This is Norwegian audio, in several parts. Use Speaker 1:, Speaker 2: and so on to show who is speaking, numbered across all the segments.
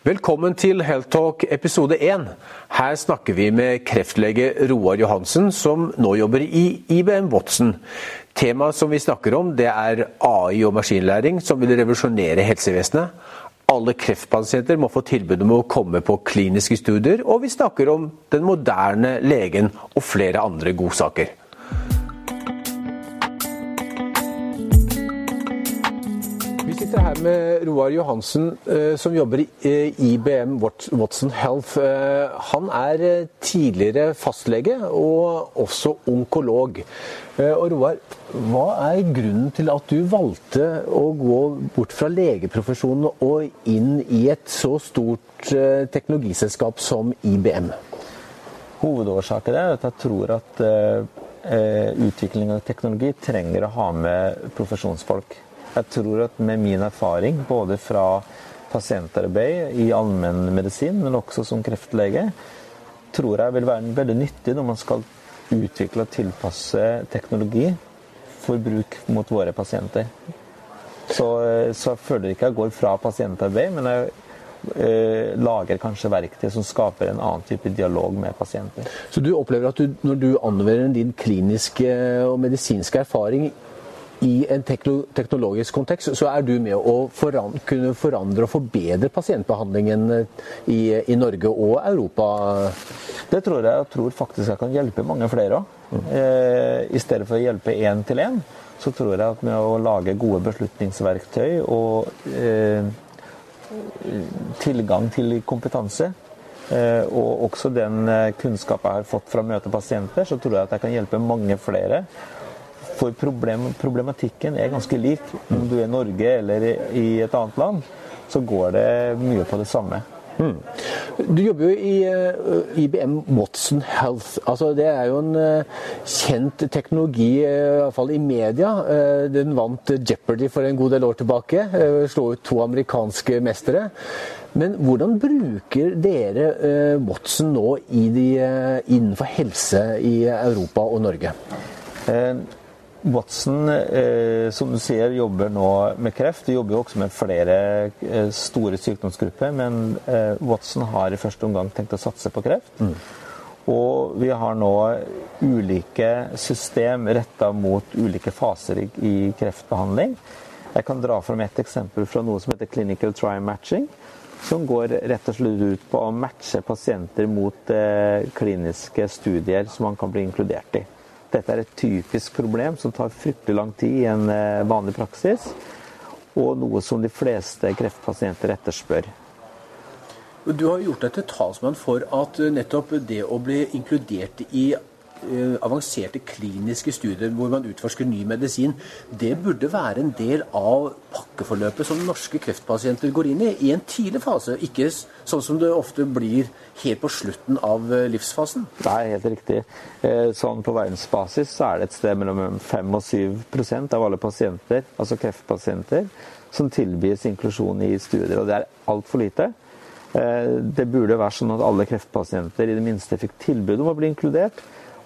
Speaker 1: Velkommen til Health Talk episode 1. Her snakker vi med kreftlege Roar Johansen, som nå jobber i IBM Watson. Temaet som vi snakker om, det er AI og maskinlæring, som vil revolusjonere helsevesenet. Alle kreftpasienter må få tilbud om å komme på kliniske studier, og vi snakker om den moderne legen og flere andre godsaker. Sitter her med Roar Johansen, eh, som jobber i eh, IBM Watson Health. Eh, han er tidligere fastlege og også onkolog. Og Roar, hva er grunnen til at du valgte å gå bort fra legeprofesjonen og inn i et så stort teknologiselskap som IBM?
Speaker 2: Hovedårsaken er at jeg tror at utvikling av teknologi trenger å ha med profesjonsfolk. Jeg tror at med min erfaring, både fra pasientarbeid i allmennmedisin, men også som kreftlege, tror jeg vil være veldig nyttig når man skal utvikle og tilpasse teknologi for bruk mot våre pasienter. Så, så jeg føler ikke jeg går fra pasientarbeid, men jeg eh, lager kanskje verktøy som skaper en annen type dialog med pasienter.
Speaker 1: Så du opplever at du, når du anvender din kliniske og medisinske erfaring i en teknologisk kontekst så er du med å forandre, kunne forandre og forbedre pasientbehandlingen eh, i, i, Norge og Europa?
Speaker 2: Det tror jeg. Jeg tror faktisk jeg kan hjelpe mange flere òg. Mm. Eh, I stedet for å hjelpe én til én, så tror jeg at med å lage gode beslutningsverktøy og eh, tilgang til kompetanse eh, og også den kunnskapen kunnskap jeg har fått fra å møte pasienter, så tror jeg at jeg kan hjelpe mange flere for problem, problematikken er ganske lik. Om du er i Norge eller i et annet land, så går det mye på det samme. Mm.
Speaker 1: Du jobber jo i uh, eh, IBM Watson Health. Altså, det er jo en uh, kjent teknologi, uh, i hvert fall i media. den vant Jeopardy for en god del år tilbake. slo ut to amerikanske mestere. Men hvordan bruker dere Watson nå de, innenfor helse i Europa og Norge?
Speaker 2: Watson, eh, som du sier, jobber nå med kreft. De jobber jo også med flere eh, store sykdomsgrupper, men eh, Watson har i første omgang tenkt å satse på kreft. Mm. Og vi har nå ulike system retta mot ulike faser i, i, kreftbehandling. Jeg kan dra fram et eksempel fra noe som heter clinical trial matching. Som går rett og slett ut på å matche pasienter mot eh, kliniske studier som man kan bli inkludert i. Dette er et typisk problem som tar fryktelig lang tid i en eh, vanlig praksis, og noe som de fleste kreftpasienter etterspør.
Speaker 1: Du har gjort deg til talsmann for at nettopp det å bli inkludert i Eh, avanserte kliniske studier hvor man utforsker ny medisin, det burde være en del av pakkeforløpet som norske kreftpasienter går inn i i en tidlig fase, ikke sånn som det ofte blir helt på slutten av eh, livsfasen.
Speaker 2: Det er helt riktig. Eh, sånn på verdensbasis så er det et sted mellom 5 og 7 av alle pasienter, altså kreftpasienter, som tilbys inklusjon i studier. Og det er altfor lite. Det burde være sånn at alle kreftpasienter i det minste fikk tilbud om å bli inkludert.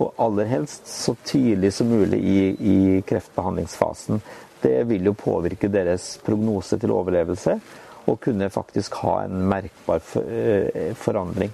Speaker 2: Og aller helst så tidlig som mulig i, i kreftbehandlingsfasen. Det vil jo påvirke deres prognose til overlevelse og kunne faktisk ha en merkbar eh, forandring.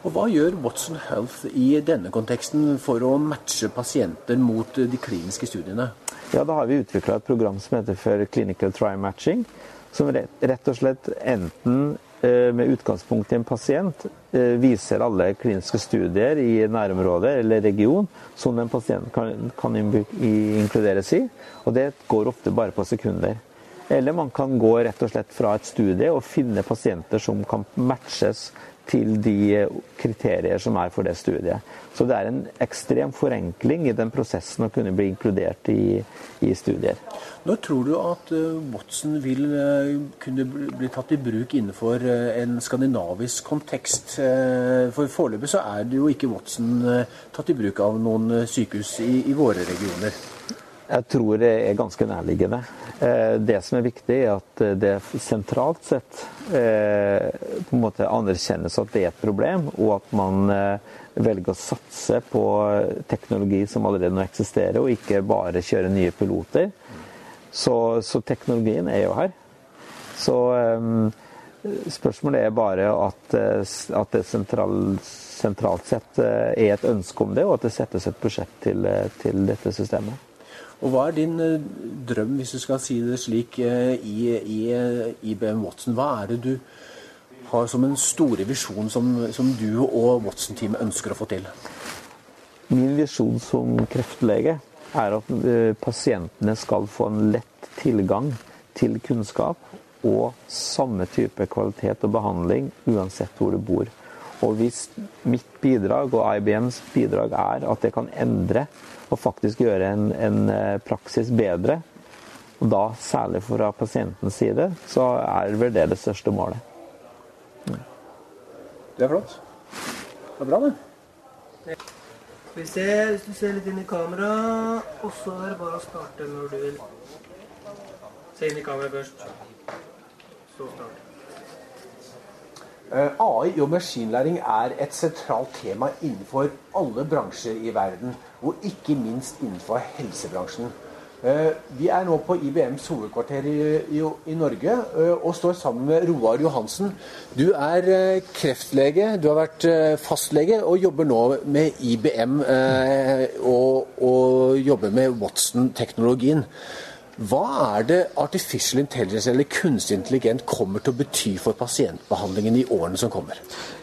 Speaker 1: Og Hva gjør Watson Health i denne konteksten for å matche pasienter mot de kliniske studiene?
Speaker 2: Ja, Da har vi utvikla et program som heter for Clinical Try Matching. Som rett og slett enten med utgangspunkt i en pasient eh, viser alle kliniske studier i nærområdet eller region som en pasient kan, kan inkluderes i. Og det går ofte bare på sekunder. Eller man kan gå rett og slett fra et studie og finne pasienter som kan matches til de kriterier som er for det studiet. Så det er en ekstrem forenkling i den prosessen å kunne bli inkludert i, i studier.
Speaker 1: Når tror du at uh, Watson vil uh, kunne bli tatt i bruk innenfor en skandinavisk kontekst? For foreløpig så er det jo ikke Watson tatt i bruk av noen sykehus i, i våre regioner.
Speaker 2: Jeg tror det er ganske nærliggende. Eh, det som er viktig, er at det sentralt sett eh, på en måte anerkjennes at det er et problem, og at man eh, velger å satse på teknologi som allerede nå eksisterer, og ikke bare kjøre nye piloter. Så, så teknologien er jo her. Så Spørsmålet er bare at, at det sentral, sentralt sett er et ønske om det, og at det settes et budsjett til, til dette systemet.
Speaker 1: Og Hva er din drøm, hvis du skal si det slik, i, i IBM Watson? Hva er det du har som en store visjon som, som du og Watson-teamet ønsker å få til?
Speaker 2: Min visjon som kreftlege er at pasientene skal få en lett tilgang til kunnskap og samme type kvalitet og behandling uansett hvor du bor. Og hvis mitt bidrag og IBMs bidrag er at det kan endre og faktisk gjøre en, en eh, praksis bedre, og da særlig fra pasientens side, så er vel det det største målet.
Speaker 1: Det er flott. Det er bra, det.
Speaker 3: Skal vi se, hvis du ser litt inn i kamera, og så er det bare å starte når du vil. Se inn i kamera først.
Speaker 1: Eh, AI og maskinlæring er et sentralt tema innenfor alle bransjer i verden, og ikke minst innenfor helsebransjen. Eh, vi er nå på IBMs hovedkvarter i Norge eh, og står sammen med Roar Johansen. Du er kreftlege, du har vært fastlege og jobber nå med IBM og, og jobber med Watson-teknologien. Hva er det artificial intelligence eller kunstig intelligent kommer til å bety for pasientbehandlingen i årene som kommer?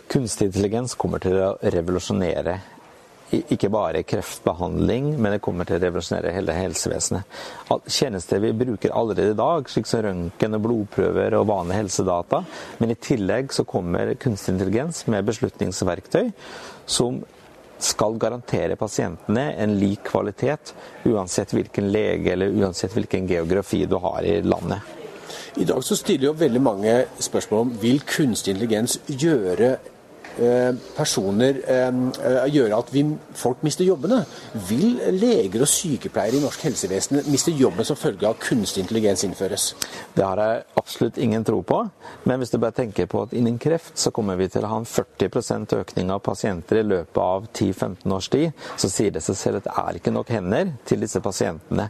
Speaker 2: Kunstig intelligens kommer til å revolusjonere ikke bare kreftbehandling, men det kommer til å revolusjonere hele helsevesenet. Tjenester vi bruker allerede i dag, slik som røntgen, blodprøver og vanlige helsedata. Men i tillegg så kommer kunstig intelligens med beslutningsverktøy som skal garantere pasientene en lik kvalitet, uansett hvilken lege eller uansett hvilken geografi du har i landet.
Speaker 1: I dag så stiller jo veldig mange spørsmål om vil kunstig intelligens gjøre personer eh, eh, gjøre at vi, folk mister jobbene? Vil leger og sykepleiere i norsk helsevesen miste jobben som følge av kunstig intelligens innføres?
Speaker 2: Det har jeg absolutt ingen tro på. Men hvis du bare tenker på at innen kreft så kommer vi til å ha en 40% økning av pasienter i løpet av 10-15 års tid, så sier det seg selv at det er ikke nok hender til disse pasientene.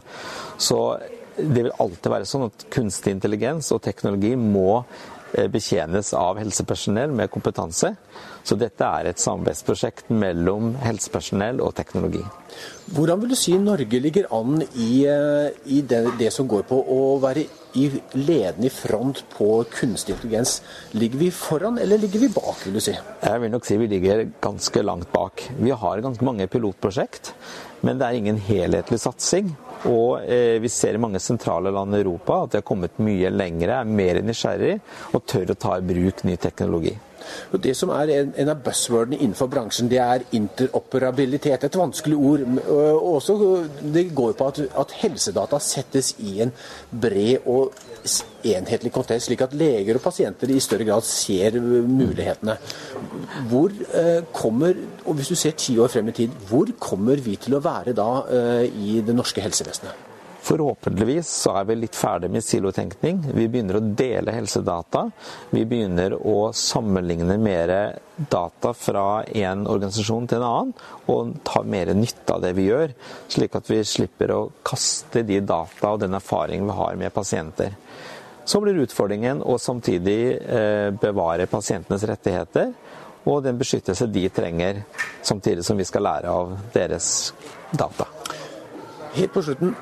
Speaker 2: Så det vil alltid være sånn at kunstig intelligens og teknologi må betjenes av helsepersonell med kompetanse. Så dette er et samarbeidsprosjekt mellom helsepersonell og teknologi.
Speaker 1: Hvordan vil du si Norge ligger an i, eh, i det, det, som går på å være i ledende i front på kunstig intelligens? Ligger vi foran, eller ligger vi bak, vil du si?
Speaker 2: Jeg vil nok si vi ligger ganske langt bak. Vi har ganske mange pilotprosjekt, men det er ingen helhetlig satsing. Og eh, vi ser i mange sentrale land i Europa at de har kommet mye lengre, er mer nysgjerrig og tør å ta i bruk ny teknologi.
Speaker 1: Og Det som er en, en av buzzwordene innenfor bransjen, det er interoperabilitet. Et vanskelig ord. Og også, det går på at, at helsedata settes i en bred og enhetlig kontekst, slik at leger og pasienter i større grad ser mulighetene. Hvor eh, kommer, og Hvis du ser ti år frem i tid, hvor kommer vi til å være da eh, i det norske helsevesenet?
Speaker 2: Forhåpentligvis så er vi litt ferdig med silotenkning. Vi begynner å dele helsedata. Vi begynner å sammenligne mer data fra en organisasjon til en annen, og ta mer nytte av det vi gjør, slik at vi slipper å kaste de data og den erfaringen vi har med pasienter. Så blir utfordringen å samtidig eh, bevare pasientenes rettigheter og den beskyttelse de trenger, samtidig som vi skal lære av deres data.
Speaker 1: Helt på slutten,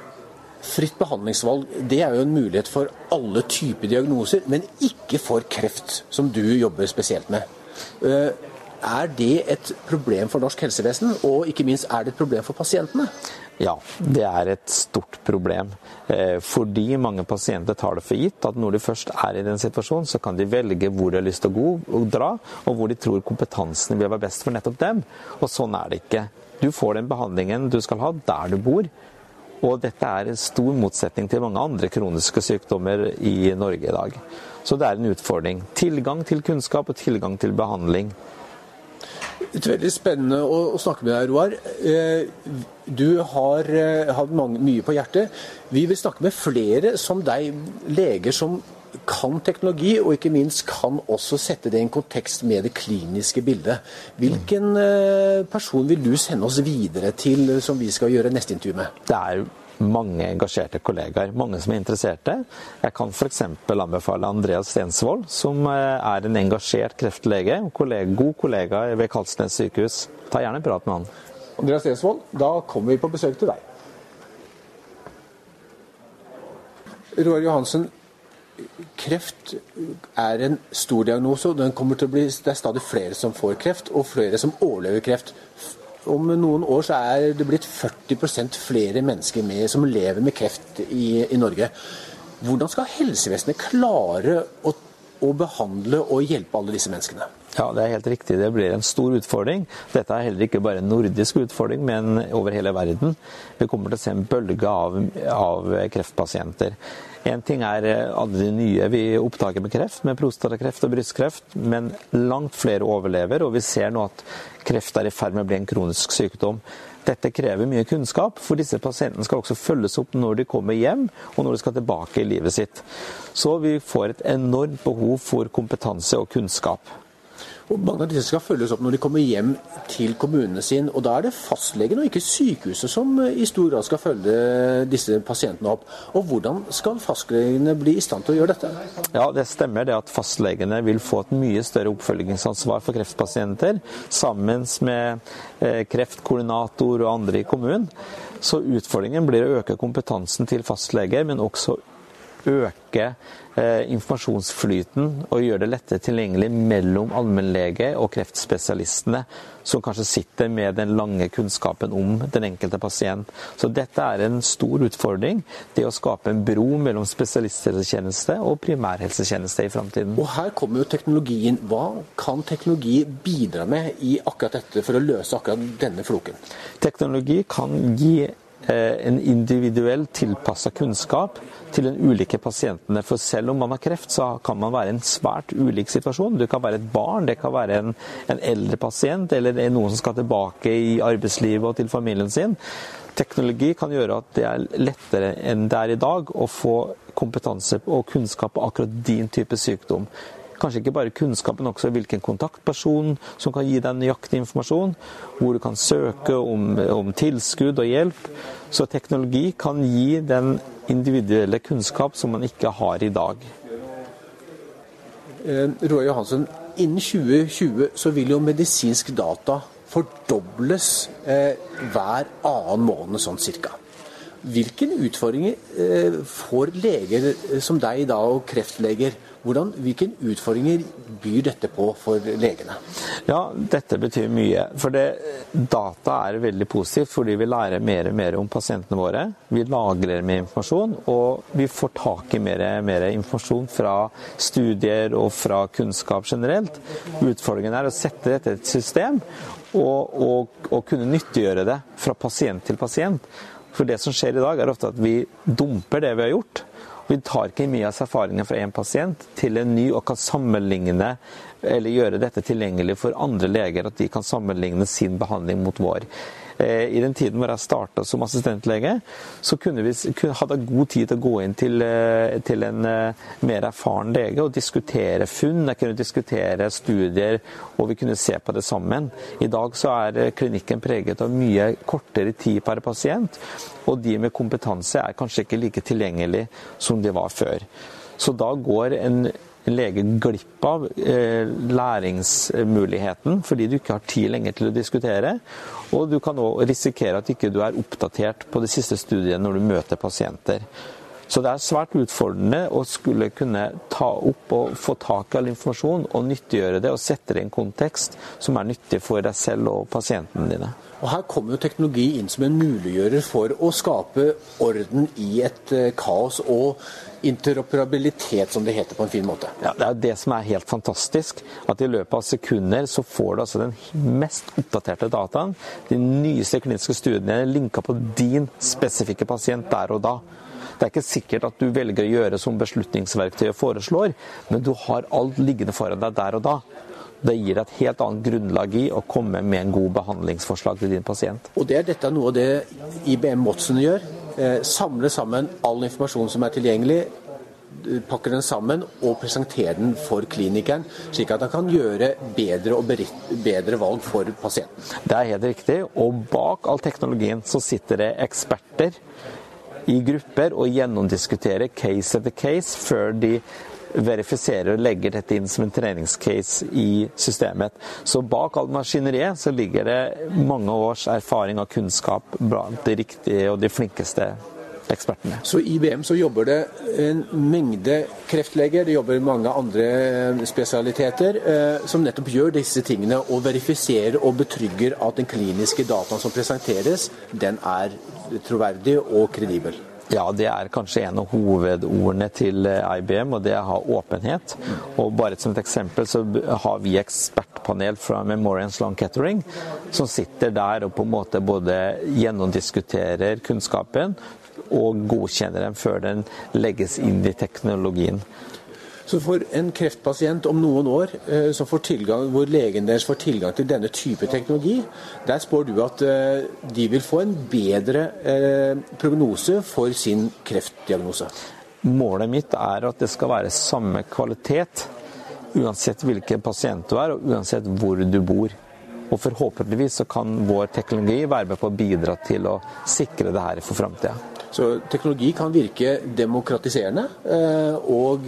Speaker 1: Fritt behandlingsvalg det er jo en mulighet for alle typer diagnoser, men ikke for kreft, som du jobber spesielt med. Eh, er det et problem for norsk helsevesen, og ikke minst er det et problem for pasientene?
Speaker 2: Ja, det er et stort problem. Eh, fordi mange pasienter tar det for gitt at når de først er i den situasjonen, så kan de velge hvor de har lyst til å dra, og hvor de tror kompetansen vil være best for nettopp dem. Og sånn er det ikke. Du får den behandlingen du skal ha der du bor. Og dette er en stor motsetning til mange andre kroniske sykdommer i Norge i dag. Så det er en utfordring. Tilgang til kunnskap og tilgang til behandling.
Speaker 1: Det er veldig spennende å, snakke med deg, Roar. Eh, du har eh, hatt mye på hjertet. Vi vil snakke med flere som deg, leger som kan teknologi, og ikke minst kan også sette det i en kontekst med det kliniske bildet. Hvilken eh, person vil du sende oss videre til, som vi skal gjøre neste intervju med?
Speaker 2: Det er mange engasjerte kollegaer, mange som er interesserte. Jeg kan f.eks. anbefale Andreas Stensvold, som eh, er en engasjert kreftlege. Kollega, god kollega ved Kalsnes sykehus. Ta gjerne prat med han.
Speaker 1: Andreas Stensvold, da kommer vi på besøk til deg. Roar Johansen, kreft er en stor diagnose, og bli, det er stadig flere som får kreft, og flere som overlever kreft. Om noen år så er det blitt 40% flere mennesker med, som lever med kreft i, i Norge. Hvordan skal helsevesenet klare å, å behandle og hjelpe alle disse menneskene?
Speaker 2: Ja, det er helt riktig. Det blir en stor utfordring. Dette er heller ikke bare en nordisk utfordring, men over hele verden. Vi kommer til å se en bølge av, av kreftpasienter. Én ting er eh, alle de nye vi oppdager med kreft, med prostatakreft og brystkreft, men langt flere overlever, og vi ser nå at kreft er i ferd med å bli en kronisk sykdom. Dette krever mye kunnskap, for disse pasientene skal også følges opp når de kommer hjem, og når de skal tilbake i livet sitt. Så vi får et enormt behov for kompetanse og kunnskap.
Speaker 1: Og Mange av disse skal følges opp når de kommer hjem til kommunene sin. og Da er det fastlegen og ikke sykehuset som eh, i stor grad skal følge disse pasientene opp. Og Hvordan skal fastlegene bli i stand til å gjøre dette?
Speaker 2: Ja, Det stemmer det at fastlegene vil få et mye større oppfølgingsansvar for kreftpasienter, sammen med eh, kreftkoordinator og andre i kommunen. Så utfordringen blir å øke kompetansen til fastleger, men også øke eh, informasjonsflyten og gjøre det lettere tilgjengelig mellom allmennlege og kreftspesialistene, som kanskje sitter med den lange kunnskapen om den enkelte pasient. Så dette er en stor utfordring, det å skape en bro mellom spesialisthelsetjeneste og primærhelsetjeneste i framtiden.
Speaker 1: Og her kommer jo teknologien. Hva kan teknologi bidra med i akkurat dette for å løse akkurat denne floken?
Speaker 2: Teknologi kan gi en individuell tilpassa kunnskap til den ulike pasientene. For selv om man har kreft, så kan man være i en svært ulik situasjon. Du kan være et barn, det kan være en, en eldre pasient, eller noen som skal tilbake i arbeidslivet og til familien sin. Teknologi kan gjøre at det er lettere enn det er i dag å få kompetanse og kunnskap på akkurat din type sykdom. Kanskje ikke bare kunnskap, men også hvilken kontaktperson som kan gi deg nøyaktig informasjon. Hvor du kan søke om, om tilskudd og hjelp. Så teknologi kan gi den individuelle kunnskap som man ikke har i dag.
Speaker 1: Eh, Roar Johansen, innen 2020 så vil jo medisinsk data fordobles eh, hver annen måned sånn cirka. Hvilke utfordringer eh, får leger som deg da, og kreftleger, hvordan, hvilke utfordringer byr dette på for legene?
Speaker 2: Ja, Dette betyr mye. For det, Data er veldig positivt fordi vi lærer mer og mer om pasientene våre. Vi lagrer mer informasjon, og vi får tak i mer, mer informasjon fra studier og fra kunnskap generelt. Utfordringen er å sette dette i et system og, og, og kunne nyttiggjøre det fra pasient til pasient. For det som skjer i dag, er ofte at vi dumper det vi har gjort. Vi tar ikke mye av erfaringen fra én pasient til en ny og kan sammenligne eller gjøre dette tilgjengelig for andre leger, at de kan sammenligne sin behandling mot vår. Eh, I den tiden hvor jeg starta som assistentlege, så kunne vi, hadde jeg god tid til å gå inn til, eh, til en eh, mer erfaren lege og diskutere funn. Jeg kunne diskutere studier, og vi kunne se på det sammen. I dag så er klinikken preget av mye kortere tid per pasient, og de med kompetanse er kanskje ikke like tilgjengelig som de var før. Så da går en en lege glipp av eh, læringsmuligheten fordi du ikke har tid lenger til å diskutere. Og du kan òg risikere at ikke du er oppdatert på de siste studiene når du møter pasienter. Så det er svært utfordrende å skulle kunne ta opp og få tak i all informasjon og nyttiggjøre det og sette det i en kontekst som er nyttig for deg selv og pasientene dine.
Speaker 1: Og Her kommer jo teknologi inn som en muliggjører for å skape orden i et eh, kaos og interoperabilitet, som det heter på en fin måte.
Speaker 2: Ja, Det er jo det som er helt fantastisk. At i løpet av sekunder så får du altså den mest oppdaterte dataen. De nyeste kliniske studiene linka på din spesifikke pasient der og da. Det er ikke sikkert at du velger å gjøre som beslutningsverktøyet foreslår, men du har alt liggende foran deg der og da. Det gir et helt annet grunnlag i å komme med en god behandlingsforslag til din pasient.
Speaker 1: Og det er dette noe av det IBM Watson gjør. Eh, samle sammen all informasjon som er tilgjengelig, eh, pakker den sammen og presenterer den for klinikeren, slik at han kan gjøre bedre og bedre valg for pasienten.
Speaker 2: Det er helt riktig. Og bak all teknologien så sitter det eksperter i grupper og gjennomdiskutere case etter case før de verifiserer og legger dette inn som en treningscase i systemet. Så bak all maskineriet så ligger det mange års erfaring og kunnskap blant de riktige og de flinkeste ekspertene.
Speaker 1: Så i IBM så jobber det en mengde kreftleger, det jobber mange andre eh, spesialiteter, eh, som nettopp gjør disse tingene og verifiserer og betrygger at den kliniske dataen som presenteres, den er troverdig og kredibel.
Speaker 2: Ja, det er kanskje en av hovedordene til eh, IBM, og det er å ha åpenhet. Og bare som et eksempel så har vi ekspertpanel fra Memorial Sloan Kettering som sitter der og på en måte både gjennomdiskuterer kunnskapen og godkjenner den før den legges inn i teknologien.
Speaker 1: Så for en kreftpasient om noen år eh, tilgang, hvor legen deres får tilgang til denne type teknologi, der spår du at eh, de vil få en bedre eh, prognose for sin kreftdiagnose?
Speaker 2: Målet mitt er at det skal være samme kvalitet uansett hvilken pasient du er, og uansett hvor du bor. Og forhåpentligvis så kan vår teknologi være med på å bidra til å sikre det her for framtida.
Speaker 1: Så teknologi kan virke demokratiserende og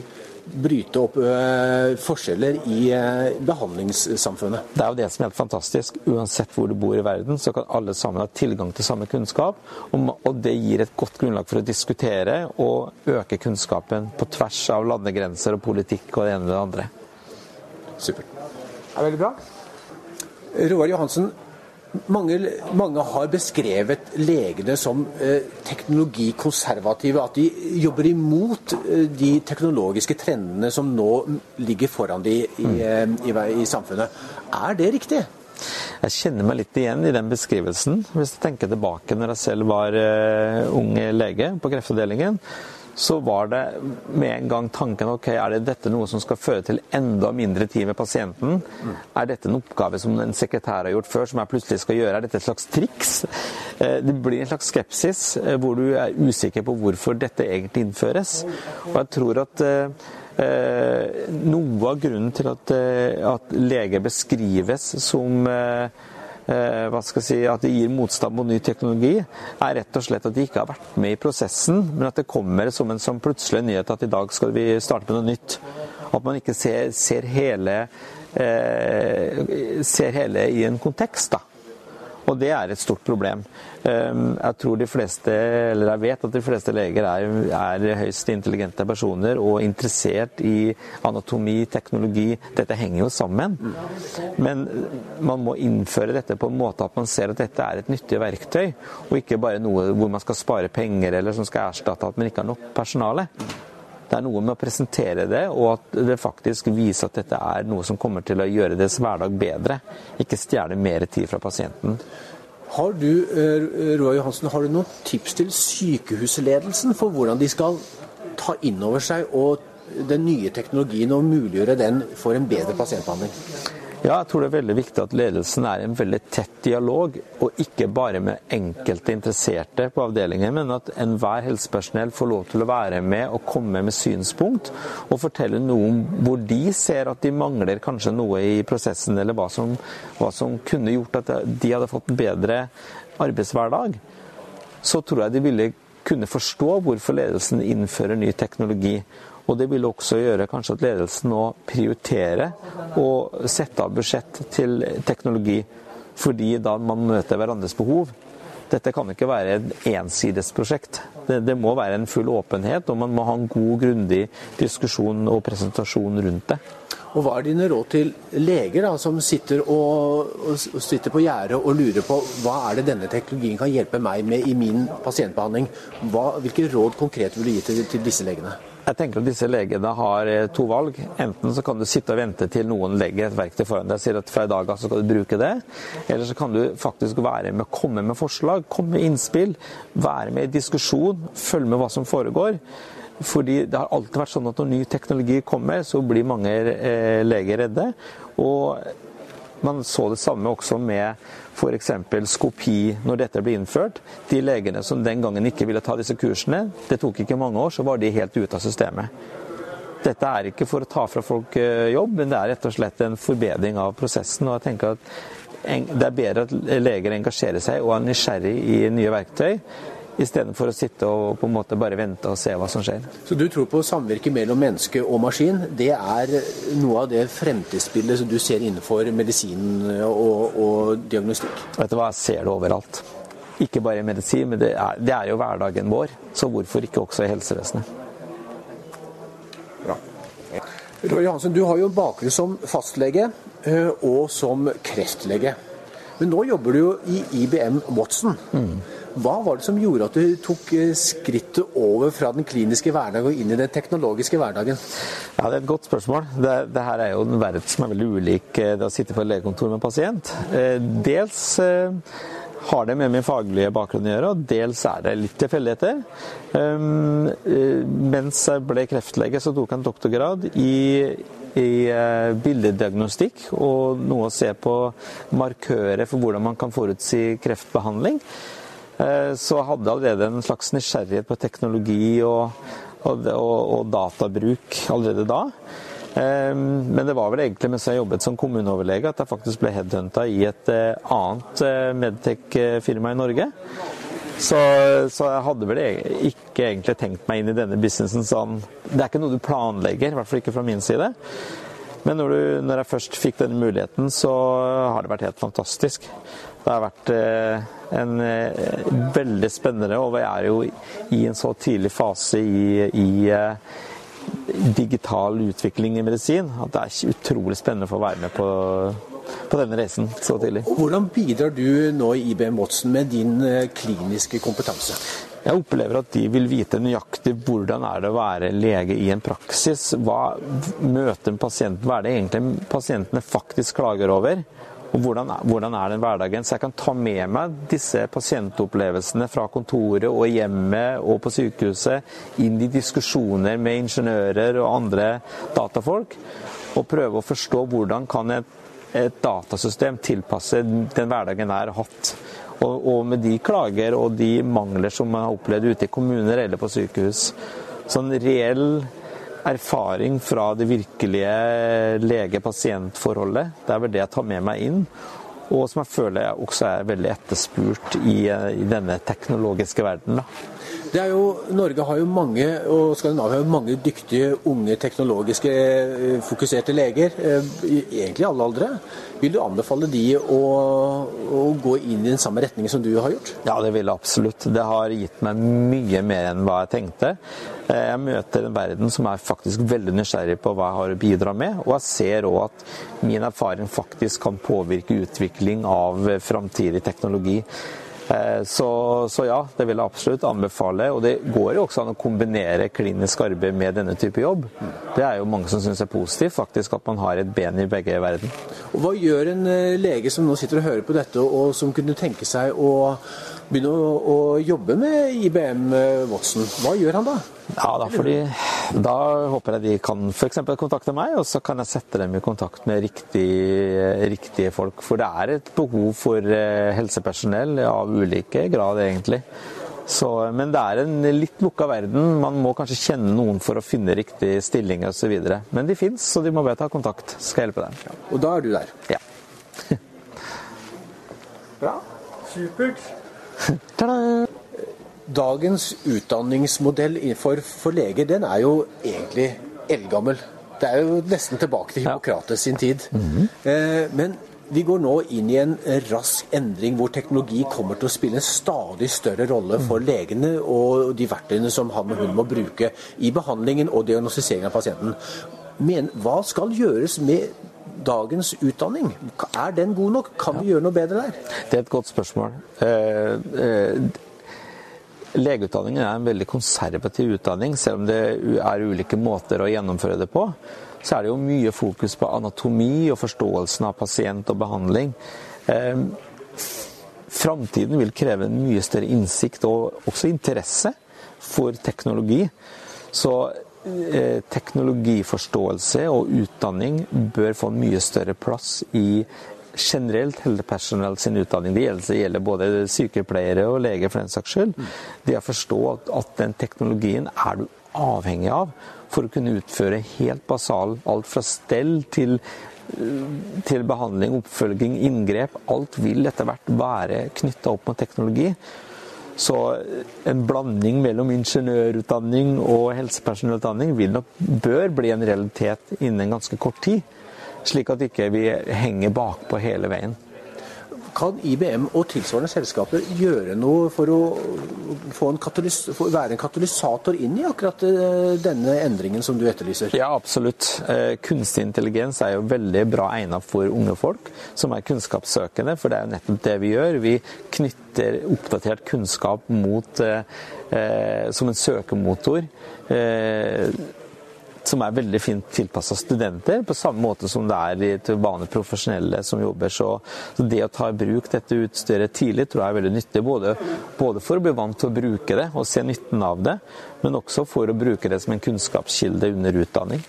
Speaker 1: bryte opp uh, forskjeller i uh, behandlingssamfunnet.
Speaker 2: Det er jo det som er helt fantastisk. Uansett hvor du bor i verden, så kan alle sammen ha tilgang til samme kunnskap. Og, og det gir et godt grunnlag for å diskutere og øke kunnskapen på tvers av landegrenser og politikk og det ene og det andre.
Speaker 1: Supert. Det er veldig bra. Roar Johansen, mange, mange, har beskrevet legene som eh, teknologikonservative. At de jobber imot eh, de teknologiske trendene som nå ligger foran de i, mm. eh, i, i, samfunnet. Er det riktig?
Speaker 2: Jeg kjenner meg litt igjen i den beskrivelsen. Hvis jeg tenker tilbake når jeg selv var uh, ung lege på kreftavdelingen, så var det med en gang tanken ok, er det dette noe som skal føre til enda mindre tid med pasienten? Mm. Er dette en oppgave som en sekretær har gjort før, som jeg plutselig skal gjøre? Er dette et slags triks? Eh, det blir en slags skepsis eh, hvor du er usikker på hvorfor dette egentlig innføres. Og jeg tror at eh, noe av grunnen til at, at leger beskrives som hva skal jeg si, at det gir motstand mot ny teknologi, er rett og slett at de ikke har vært med i prosessen, men at det kommer som en sånn plutselig nyhet at i dag skal vi starte med noe nytt. At man ikke ser, ser hele, eh, ser hele i en kontekst. da. Og det er et stort problem. Ehm, jeg tror de fleste, eller jeg vet at de fleste leger er, er høyst intelligente personer og interessert i anatomi, teknologi. Dette henger jo sammen. Men man må innføre dette på en måte at man ser at dette er et nyttig verktøy, og ikke bare noe hvor man skal spare penger eller som skal erstatte at man ikke har nok personale. Det er noe med å presentere det, og at det faktisk viser at dette er noe som kommer til å gjøre deres hverdag bedre. Ikke stjele mer tid fra pasienten.
Speaker 1: Har du Roa Johansen, har du noen tips til sykehusledelsen for hvordan de skal ta inn over seg og den nye teknologien og muliggjøre den for en bedre pasientbehandling?
Speaker 2: Ja, jeg tror det er veldig viktig at ledelsen er en veldig tett dialog, og ikke bare med enkelte interesserte på avdelingen, men at enhver helsepersonell får lov til å være med og komme med synspunkt og fortelle noe om hvor de ser at de mangler kanskje noe i prosessen, eller hva som, hva som kunne gjort at de hadde fått en bedre arbeidshverdag. Så tror jeg de ville kunne forstå hvorfor ledelsen innfører ny teknologi. Og det vil også gjøre kanskje at ledelsen nå prioriterer å sette av budsjett til teknologi, fordi da man møter hverandres behov. Dette kan ikke være et ensidesprosjekt. Det, det må være en full åpenhet, og man må ha en god, grundig diskusjon og presentasjon rundt det.
Speaker 1: Og Hva er dine råd til leger da, som sitter, og, og sitter på gjerdet og lurer på hva er det denne teknologien kan hjelpe meg med i min pasientbehandling? Hva, hvilke råd konkret vil du gi til, til disse legene?
Speaker 2: Jeg tenker at disse legene har eh, to valg. Enten så kan du sitte og vente til noen legger et verktøy foran deg og sier at fra i dag av så skal du bruke det. Eller så kan du faktisk være med, komme med forslag, komme med innspill. Være med i diskusjon, følge med hva som foregår. Fordi det har alltid vært sånn at når ny teknologi kommer, så blir mange eh, leger redde. Og man så det samme også med f.eks. skopi når dette ble innført. De legene som den gangen ikke ville ta disse kursene, det tok ikke mange år, så var de helt ute av systemet. Dette er ikke for å ta fra folk eh, jobb, men det er rett og slett en forbedring av prosessen. og jeg tenker at Det er bedre at leger engasjerer seg og er nysgjerrig i nye verktøy, istedenfor å sitte og på en måte bare vente og se hva som skjer.
Speaker 1: Så du tror på samvirke mellom menneske og maskin? Det er noe av det fremtidsbildet som du ser innenfor medisin og, og diagnostikk?
Speaker 2: Vet du hva, jeg ser det overalt. Ikke bare i medisin, men det er, det er jo hverdagen vår. Så hvorfor ikke også i helsevesenet?
Speaker 1: Bra. Roy Johansen, du har jo bakgrunn som fastlege eh, og som kreftlege. Men nå jobber du jo i IBM Watson. Hva var det som gjorde at du tok eh, skrittet over fra den kliniske hverdagen og inn i den teknologiske hverdagen?
Speaker 2: Ja, Det er et godt spørsmål. Det, det her er jo en verden som er veldig ulik eh, det å sitte på et legekontor med en pasient. Eh, dels har det med min faglige bakgrunn å gjøre, og dels er det litt tilfeldigheter. Um, mens jeg ble kreftlege, så tok jeg en doktorgrad i, i bildediagnostikk og noe å se på markører for hvordan man kan forutsi kreftbehandling. Uh, så jeg hadde allerede en slags nysgjerrighet på teknologi og, og, og, og databruk allerede da. Ehm, men det var vel egentlig mens jeg jobbet som kommuneoverlege at jeg faktisk ble headhunta i et eh, annet eh, Medtech-firma i Norge. Så, så, jeg hadde vel ikke egentlig tenkt meg inn i denne businessen sånn Det er ikke noe du planlegger, i hvert fall ikke fra min side. Men når, du, når jeg først fikk denne muligheten, så har det vært helt fantastisk. Det har vært eh, en veldig spennende, og vi er jo i en så tidlig fase i, i digital utvikling i medisin at det er utrolig spennende for å være med på, på denne reisen så tidlig.
Speaker 1: Hvordan bidrar du nå i IBM Watson med din eh, kliniske kompetanse?
Speaker 2: Jeg opplever at de vil vite nøyaktig hvordan er det å være lege i en praksis. Hva møter en pasient, Hva er det egentlig pasientene faktisk klager over? Og hvordan, hvordan, er den hverdagen? Så jeg kan ta med meg disse pasientopplevelsene fra kontoret og hjemmet og på sykehuset inn i diskusjoner med ingeniører og andre datafolk. Og prøve å forstå hvordan kan et, et datasystem tilpasse den hverdagen jeg har hatt. Og, og, med de klager og de mangler som man har opplevd ute i kommuner eller på sykehus. Sånn reell erfaring fra det virkelige lege-pasient-forholdet. Det er vel det jeg tar med meg inn. Og som jeg føler også er veldig etterspurt i, i denne teknologiske verden.
Speaker 1: Det er jo, Norge har jo mange, og Skandinavia har jo mange dyktige, unge, teknologiske eh, fokuserte leger. Eh, egentlig i alle aldre. Vil du anbefale de å, å, gå inn i den samme retningen som du har gjort?
Speaker 2: Ja, det vil jeg absolutt. Det har gitt meg mye mer enn hva jeg tenkte. Eh, jeg møter en verden som er faktisk veldig nysgjerrig på hva jeg har å bidra med. Og jeg ser òg at min erfaring faktisk kan påvirke utvikling av framtidig teknologi. Eh, så, så, ja, det vil jeg absolutt anbefale. Og det går jo også an å kombinere klinisk arbeid med denne type jobb. Det er jo mange som syns er positivt, faktisk, at man har et ben i begge verden.
Speaker 1: Og Hva gjør en eh, lege som nå sitter og hører på dette, og som kunne tenke seg å begynne å, å jobbe med IBM eh, Watson? Hva gjør han da?
Speaker 2: Ja, da, fordi, da håper jeg de kan f.eks. kontakte meg, og så kan jeg sette dem i kontakt med riktige, riktige folk. For det er et behov for eh, helsepersonell av ulike grad, egentlig. Så, men det er en litt lukka verden. Man må kanskje kjenne noen for å finne riktig stilling osv. Men de fins, så de må bare ta kontakt. Skal jeg hjelpe dem.
Speaker 1: Og da er du der?
Speaker 2: Ja.
Speaker 1: Bra.
Speaker 3: Supert.
Speaker 2: Ta-da!
Speaker 1: Dagens utdanningsmodell for, for leger, den er jo egentlig eldgammel. Det er jo nesten tilbake til Hippokrates sin tid. Mm -hmm. eh, men vi går nå inn i en rask endring hvor teknologi kommer til å spille en stadig større rolle for legene og de verktøyene som han og hun må bruke i behandlingen og diagnostisering av pasienten. Men hva skal gjøres med dagens utdanning? Er den god nok? Kan vi gjøre noe bedre der?
Speaker 2: Det er et godt spørsmål. Eh, eh, Legeutdanningen er en veldig konservativ utdanning, selv om det er ulike måter å gjennomføre det på. Så er det jo mye fokus på anatomi og forståelsen av pasient og behandling. Eh, framtiden vil kreve en mye større innsikt og også interesse for teknologi. Så teknologiforståelse og utdanning bør få mye større plass i generelt helsepersonell sin utdanning. Det gjelder, både sykepleiere og leger for den saks skyld. Det å forstå at, at, den teknologien er du avhengig av for å kunne utføre helt basal alt fra stell til, til behandling, oppfølging, inngrep. Alt vil etter hvert være knytta opp mot teknologi. Så en blanding mellom ingeniørutdanning og helsepersonellutdanning vil nok, bør bli en realitet innen ganske kort tid. Slik at ikke vi henger bakpå hele veien.
Speaker 1: Kan IBM og tilsvarende selskaper gjøre noe for å en for være en katalysator inn i akkurat eh, denne endringen som du etterlyser?
Speaker 2: Ja, absolutt. Eh, kunstig intelligens er jo veldig bra egnet for unge folk som er kunnskapssøkende, for det er jo nettopp det vi gjør. Vi knytter oppdatert kunnskap mot, eh, som en søkemotor som er veldig fint tilpassa studenter, på samme måte som det er til vanlige profesjonelle som jobber. Så, så, det å ta i bruk dette utstyret tidlig tror jeg er veldig nyttig. Både, både, for å bli vant til å bruke det og se nytten av det, men også for å bruke det som en kunnskapskilde under utdanning.